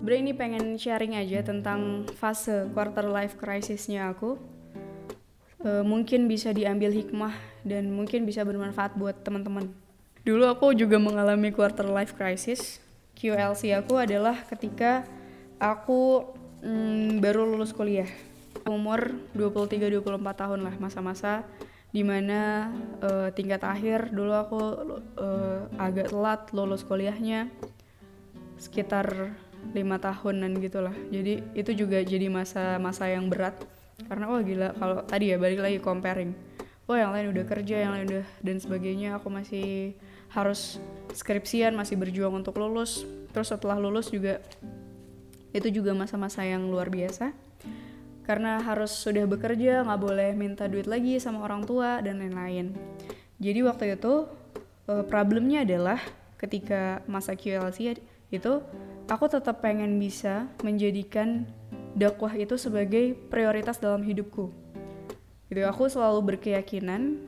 sebenarnya ini pengen sharing aja tentang fase quarter life crisisnya aku. Uh, mungkin bisa diambil hikmah dan mungkin bisa bermanfaat buat teman-teman. Dulu aku juga mengalami quarter life crisis. QLC aku adalah ketika aku mm, baru lulus kuliah. Umur 23-24 tahun lah masa-masa di mana uh, tingkat akhir dulu aku uh, agak telat lulus kuliahnya. Sekitar lima tahunan gitulah jadi itu juga jadi masa-masa yang berat. Karena wah gila kalau tadi ya balik lagi comparing. Wah yang lain udah kerja yang lain udah dan sebagainya. Aku masih harus skripsian masih berjuang untuk lulus. Terus setelah lulus juga itu juga masa-masa yang luar biasa. Karena harus sudah bekerja nggak boleh minta duit lagi sama orang tua dan lain-lain. Jadi waktu itu uh, problemnya adalah ketika masa QLC itu aku tetap pengen bisa menjadikan dakwah itu sebagai prioritas dalam hidupku. Gitu aku selalu berkeyakinan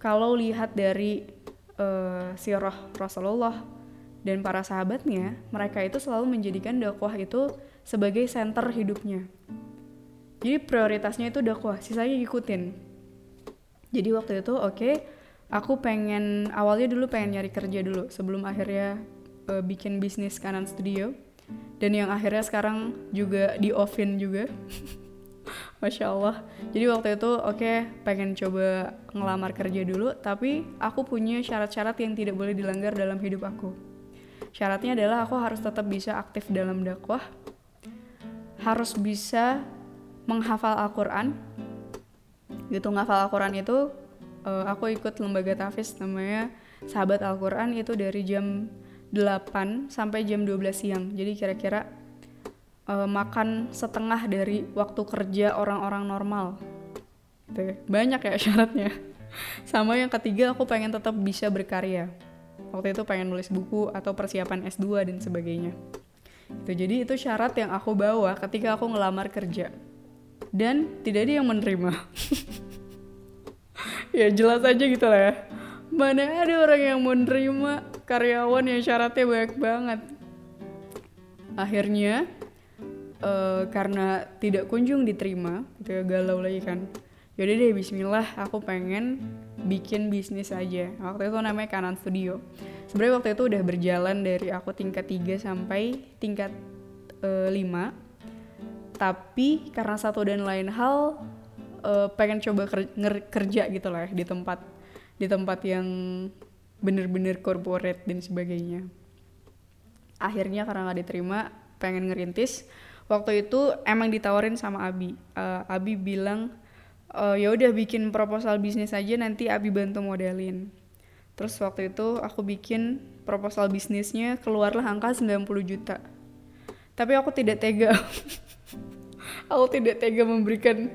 kalau lihat dari uh, sirah Rasulullah dan para sahabatnya mereka itu selalu menjadikan dakwah itu sebagai center hidupnya. Jadi prioritasnya itu dakwah sisanya ikutin jadi waktu itu oke okay, aku pengen awalnya dulu pengen nyari kerja dulu sebelum akhirnya uh, bikin bisnis kanan studio. Dan yang akhirnya sekarang juga di offin juga. Masya Allah. Jadi waktu itu oke okay, pengen coba ngelamar kerja dulu Tapi aku punya syarat-syarat yang tidak boleh dilanggar dalam hidup aku. Syaratnya adalah aku harus tetap bisa aktif dalam dakwah Harus bisa menghafal Al-Quran. Gitu ngafal Al-Quran itu uh, aku ikut lembaga tafis namanya sahabat Al-Quran itu dari jam 8 sampai jam 12 siang. Jadi kira-kira uh, makan setengah dari waktu kerja orang-orang normal. Gitu. Ya. banyak ya syaratnya. Sama yang ketiga aku pengen tetap bisa berkarya. Waktu itu pengen nulis buku atau persiapan S2 dan sebagainya. Itu jadi itu syarat yang aku bawa ketika aku ngelamar kerja. Dan tidak ada yang menerima. Ya jelas aja gitu lah ya. Mana ada orang yang menerima karyawan yang syaratnya banyak banget. Akhirnya uh, karena tidak kunjung diterima gitu ya galau lagi kan. Yaudah deh Bismillah aku pengen bikin bisnis aja. Waktu itu namanya kanan studio. Sebenarnya waktu itu udah berjalan dari aku tingkat 3 sampai tingkat uh, eh, 5 tapi karena satu dan lain hal uh, pengen coba kerja gitu lah ya, di tempat di tempat yang bener-bener corporate dan sebagainya. Akhirnya karena nggak diterima pengen ngerintis. Waktu itu emang ditawarin sama Abi. Uh, Abi bilang uh, ya udah bikin proposal bisnis aja nanti Abi bantu modelin. Terus waktu itu aku bikin proposal bisnisnya keluarlah angka 90 juta. Tapi aku tidak tega. Aku tidak tega memberikan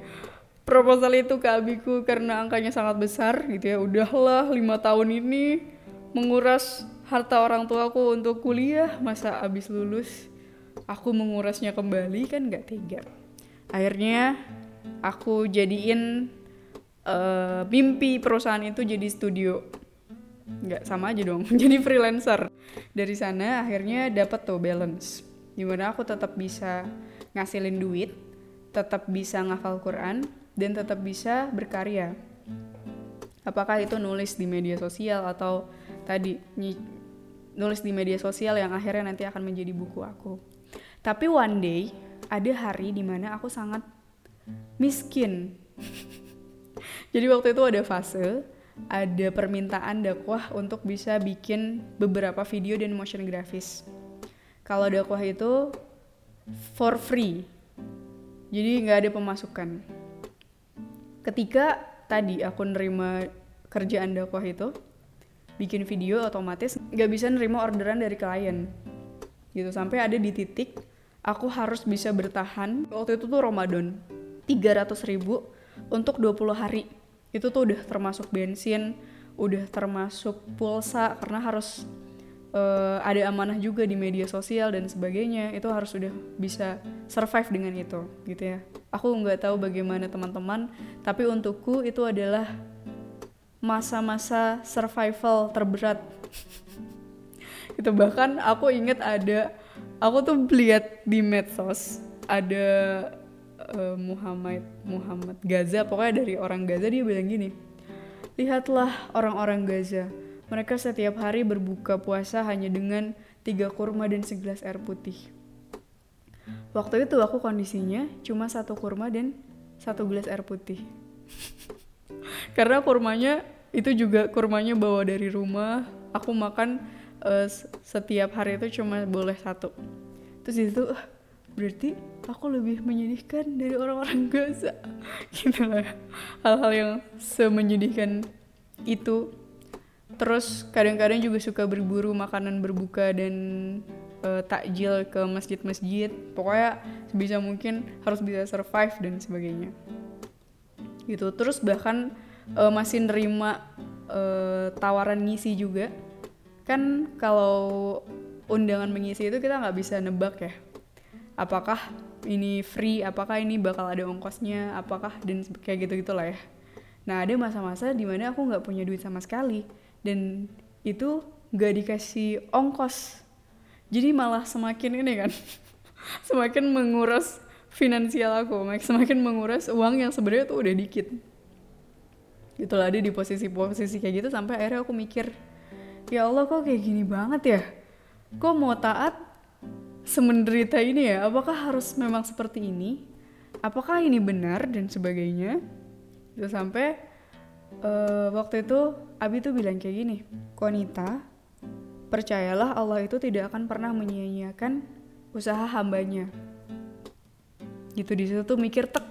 proposal itu ke abiku karena angkanya sangat besar gitu ya. Udahlah lima tahun ini menguras harta orang tuaku untuk kuliah. Masa abis lulus aku mengurasnya kembali kan nggak tega. Akhirnya aku jadiin uh, mimpi perusahaan itu jadi studio. Nggak sama aja dong jadi freelancer. Dari sana akhirnya dapat tuh balance di mana aku tetap bisa ngasilin duit tetap bisa ngafal Quran dan tetap bisa berkarya. Apakah itu nulis di media sosial atau tadi nulis di media sosial yang akhirnya nanti akan menjadi buku aku. Tapi one day ada hari di mana aku sangat miskin. Jadi waktu itu ada fase ada permintaan dakwah untuk bisa bikin beberapa video dan motion grafis. Kalau dakwah itu for free. Jadi nggak ada pemasukan. Ketika tadi aku nerima kerjaan dakwah itu bikin video otomatis nggak bisa nerima orderan dari klien. Gitu sampai ada di titik aku harus bisa bertahan. Waktu itu tuh Ramadan 300 ribu untuk 20 hari. Itu tuh udah termasuk bensin udah termasuk pulsa karena harus uh, ada amanah juga di media sosial dan sebagainya. Itu harus sudah bisa survive dengan itu gitu ya. Aku nggak tahu bagaimana teman-teman tapi untukku itu adalah masa-masa survival terberat. Itu bahkan aku inget ada aku tuh lihat di medsos ada uh, Muhammad Muhammad Gaza. Pokoknya dari orang Gaza dia bilang gini lihatlah orang-orang Gaza. Mereka setiap hari berbuka puasa hanya dengan tiga kurma dan segelas air putih. Waktu itu aku kondisinya cuma satu kurma dan satu gelas air putih karena kurmanya itu juga kurmanya bawa dari rumah. Aku makan uh, setiap hari itu cuma boleh satu. Terus itu uh, berarti aku lebih menyedihkan dari orang-orang Gaza gitu lah. Hal-hal yang semenyedihkan itu. Terus kadang-kadang juga suka berburu makanan berbuka dan uh, takjil ke masjid-masjid. Pokoknya sebisa mungkin harus bisa survive dan sebagainya. Gitu. Terus bahkan uh, masih nerima uh, tawaran ngisi juga. Kan kalau undangan mengisi itu kita nggak bisa nebak ya. Apakah ini free apakah ini bakal ada ongkosnya apakah dan kayak gitu gitulah ya. Nah ada masa-masa di mana aku nggak punya duit sama sekali dan itu nggak dikasih ongkos. Jadi malah semakin ini kan semakin menguras finansial aku semakin menguras uang yang sebenarnya tuh udah dikit itulah ada di posisi-posisi kayak gitu sampai akhirnya aku mikir ya Allah kok kayak gini banget ya? Kok mau taat semenderita ini ya? Apakah harus memang seperti ini? Apakah ini benar? Dan sebagainya. Itu sampai uh, waktu itu Abi tuh bilang kayak gini Konita percayalah Allah itu tidak akan pernah menyia-nyiakan usaha hambanya. Gitu di situ tuh mikir tek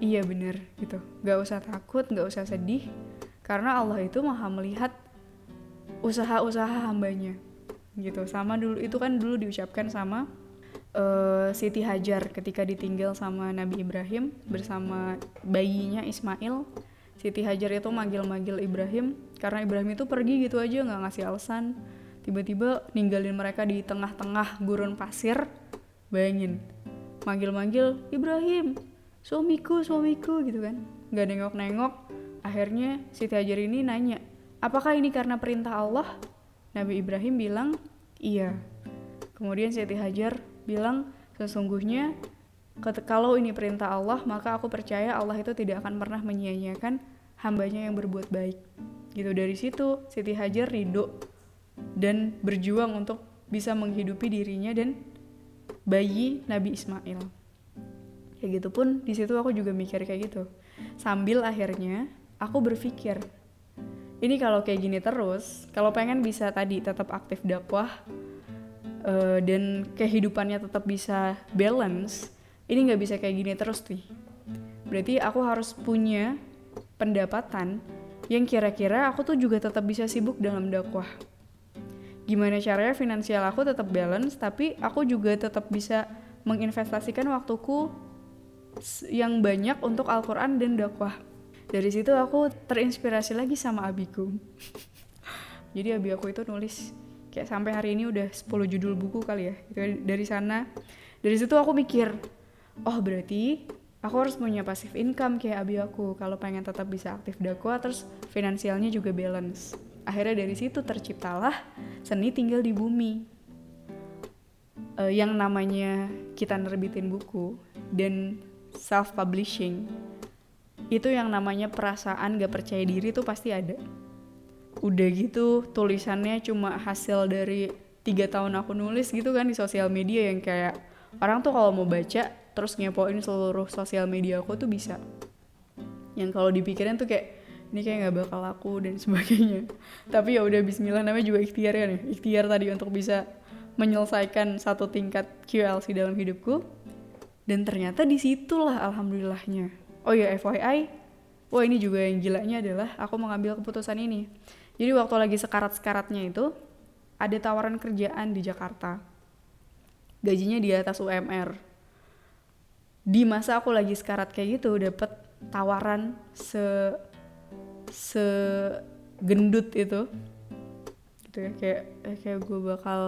iya bener gitu. Gak usah takut gak usah sedih karena Allah itu maha melihat usaha-usaha hambanya gitu. Sama dulu itu kan dulu diucapkan sama uh, Siti Hajar ketika ditinggal sama Nabi Ibrahim bersama bayinya Ismail. Siti Hajar itu manggil-manggil Ibrahim karena Ibrahim itu pergi gitu aja nggak ngasih alasan. Tiba-tiba ninggalin mereka di tengah-tengah gurun pasir bayangin. Manggil-manggil Ibrahim suamiku suamiku gitu kan. Nggak nengok-nengok. Akhirnya Siti Hajar ini nanya apakah ini karena perintah Allah? Nabi Ibrahim bilang iya. Kemudian Siti Hajar bilang sesungguhnya kalau ini perintah Allah maka aku percaya Allah itu tidak akan pernah menyia-nyiakan hambanya yang berbuat baik. Gitu. Dari situ Siti Hajar ridho dan berjuang untuk bisa menghidupi dirinya dan bayi Nabi Ismail kayak gitu pun di situ aku juga mikir kayak gitu. Sambil akhirnya aku berpikir ini kalau kayak gini terus kalau pengen bisa tadi tetap aktif dakwah uh, dan kehidupannya tetap bisa balance ini nggak bisa kayak gini terus nih. Berarti aku harus punya pendapatan yang kira-kira aku tuh juga tetap bisa sibuk dalam dakwah. Gimana caranya finansial aku tetap balance tapi aku juga tetap bisa menginvestasikan waktuku yang banyak untuk Al-Quran dan dakwah. Dari situ aku terinspirasi lagi sama abiku. Jadi abi aku itu nulis kayak sampai hari ini udah 10 judul buku kali ya. Gitu. Kan. Dari sana, dari situ aku mikir, oh berarti aku harus punya passive income kayak abi aku kalau pengen tetap bisa aktif dakwah terus finansialnya juga balance. Akhirnya dari situ terciptalah seni tinggal di bumi. Uh, yang namanya kita nerbitin buku dan self publishing itu yang namanya perasaan gak percaya diri tuh pasti ada. Udah gitu tulisannya cuma hasil dari tiga tahun aku nulis gitu kan di sosial media yang kayak orang tuh kalau mau baca terus ngepoin seluruh sosial media aku tuh bisa. Yang kalau dipikirin tuh kayak ini kayak nggak bakal laku dan sebagainya. Tapi ya udah Bismillah namanya juga ikhtiar ya nih. Ikhtiar tadi untuk bisa menyelesaikan satu tingkat QLC dalam hidupku dan ternyata di situlah alhamdulillahnya. Oh ya FYI wah ini juga yang gilanya adalah aku mengambil keputusan ini. Jadi waktu lagi sekarat-sekaratnya itu ada tawaran kerjaan di Jakarta. Gajinya di atas UMR di masa aku lagi sekarat kayak gitu dapet tawaran se se gendut itu. Gitu ya kayak kayak gue bakal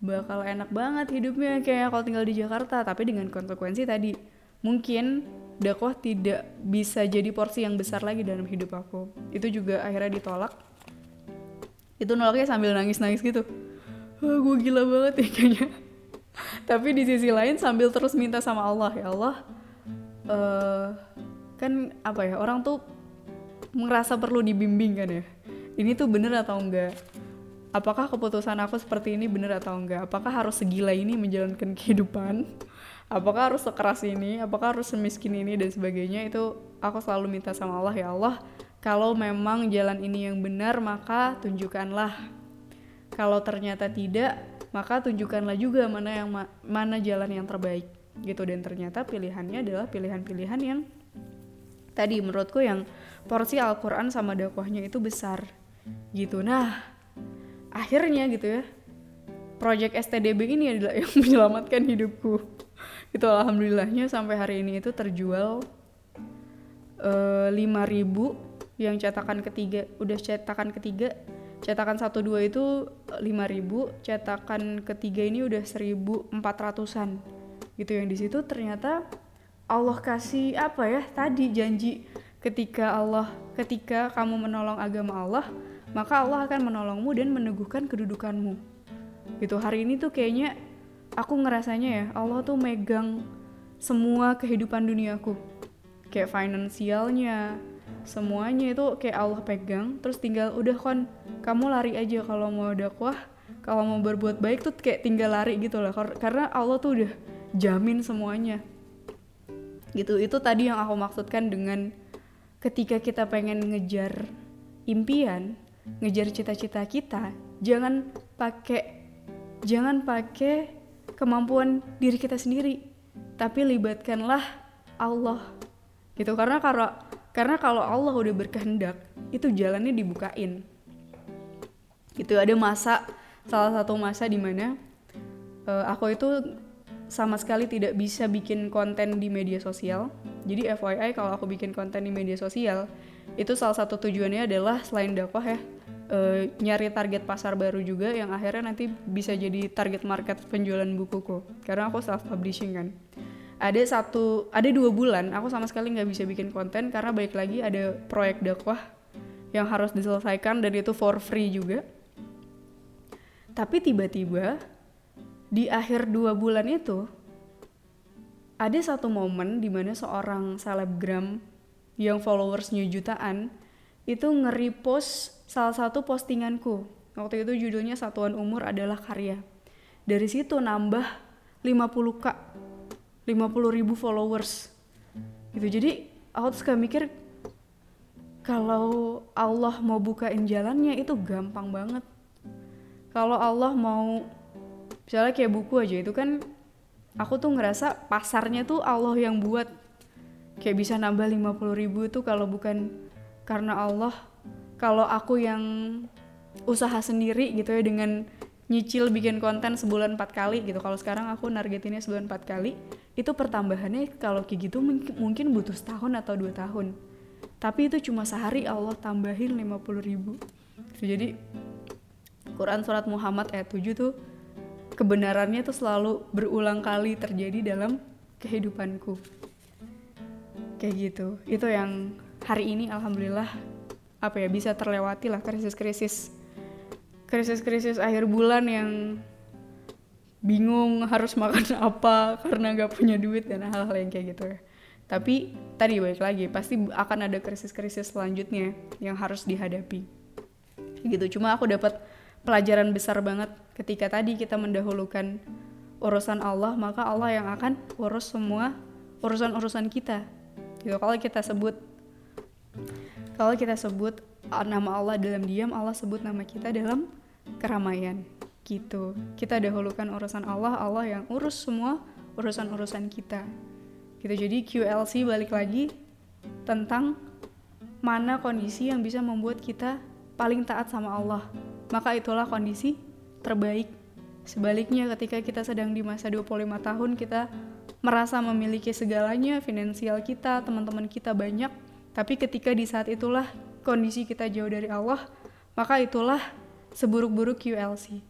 bakal enak banget hidupnya. Kayak kalau tinggal di Jakarta tapi dengan konsekuensi tadi mungkin dakwah tidak bisa jadi porsi yang besar lagi dalam hidup aku. Itu juga akhirnya ditolak. Itu nolaknya sambil nangis-nangis gitu. Oh, gue gila banget ya kayaknya. Tapi di sisi lain sambil terus minta sama Allah ya Allah uh, kan apa ya orang tuh merasa perlu dibimbing kan ya? Ini tuh bener atau enggak apakah keputusan aku seperti ini bener atau enggak? Apakah harus segila ini menjalankan kehidupan? Apakah harus sekeras ini? Apakah harus semiskin ini? Dan sebagainya. Itu aku selalu minta sama Allah ya Allah kalau memang jalan ini yang benar maka tunjukkanlah. Kalau ternyata tidak maka tunjukkanlah juga mana yang ma mana jalan yang terbaik. Gitu. Dan ternyata pilihannya adalah pilihan-pilihan yang tadi menurutku yang porsi Al-Quran sama dakwahnya itu besar. Gitu. Nah akhirnya gitu ya project STDB ini adalah yang menyelamatkan hidupku. Itu alhamdulillahnya sampai hari ini itu terjual uh, 5000 yang cetakan ketiga udah cetakan ketiga cetakan satu dua itu 5000 cetakan ketiga ini udah 1400-an gitu yang di situ ternyata Allah kasih apa ya tadi janji ketika Allah ketika kamu menolong agama Allah maka Allah akan menolongmu dan meneguhkan kedudukanmu. Gitu hari ini tuh kayaknya aku ngerasanya ya Allah tuh megang semua kehidupan duniaku. Kayak finansialnya semuanya itu kayak Allah pegang. Terus tinggal udah kon kamu lari aja kalau mau dakwah kalau mau berbuat baik tuh kayak tinggal lari gitu lah karena Allah tuh udah jamin semuanya. Gitu itu tadi yang aku maksudkan dengan ketika kita pengen ngejar impian, ngejar cita-cita kita, jangan pakai jangan pakai kemampuan diri kita sendiri, tapi libatkanlah Allah. Gitu karena kalau karena kalau Allah udah berkehendak, itu jalannya dibukain. Gitu ada masa salah satu masa di mana uh, aku itu sama sekali tidak bisa bikin konten di media sosial. Jadi FYI kalau aku bikin konten di media sosial, itu salah satu tujuannya adalah selain dakwah ya, e, nyari target pasar baru juga yang akhirnya nanti bisa jadi target market penjualan bukuku. Karena aku self publishing kan. Ada satu, ada dua bulan aku sama sekali nggak bisa bikin konten karena baik lagi ada proyek dakwah yang harus diselesaikan dan itu for free juga. Tapi tiba-tiba di akhir dua bulan itu ada satu momen di mana seorang selebgram yang followersnya jutaan itu nge-repost salah satu postinganku. Waktu itu judulnya Satuan Umur adalah Karya. Dari situ nambah 50k, 50 ribu followers. Gitu. Jadi aku tuh suka mikir kalau Allah mau bukain jalannya itu gampang banget. Kalau Allah mau misalnya kayak buku aja itu kan aku tuh ngerasa pasarnya tuh Allah yang buat kayak bisa nambah 50 ribu itu kalau bukan karena Allah. Kalau aku yang usaha sendiri gitu ya dengan nyicil bikin konten sebulan empat kali gitu. Kalau sekarang aku nargetinnya sebulan empat kali. Itu pertambahannya kalau kayak gitu mungkin butuh setahun atau dua tahun. Tapi itu cuma sehari Allah tambahin 50 ribu. Jadi Quran surat Muhammad ayat 7 tuh kebenarannya tuh selalu berulang kali terjadi dalam kehidupanku kayak gitu. Itu yang hari ini alhamdulillah apa ya bisa terlewati lah krisis-krisis krisis-krisis akhir bulan yang bingung harus makan apa karena gak punya duit dan hal-hal yang kayak gitu ya. Tapi tadi baik lagi pasti akan ada krisis-krisis selanjutnya yang harus dihadapi. Gitu. Cuma aku dapat pelajaran besar banget ketika tadi kita mendahulukan urusan Allah maka Allah yang akan urus semua urusan-urusan kita gitu. Kalau kita sebut kalau kita sebut nama Allah dalam diam Allah sebut nama kita dalam keramaian. Gitu. Kita dahulukan urusan Allah Allah yang urus semua urusan-urusan kita. Gitu. Jadi QLC balik lagi tentang mana kondisi yang bisa membuat kita paling taat sama Allah. Maka itulah kondisi terbaik. Sebaliknya ketika kita sedang di masa 25 tahun kita merasa memiliki segalanya, finansial kita, teman-teman kita banyak, tapi ketika di saat itulah kondisi kita jauh dari Allah, maka itulah seburuk-buruk QLC.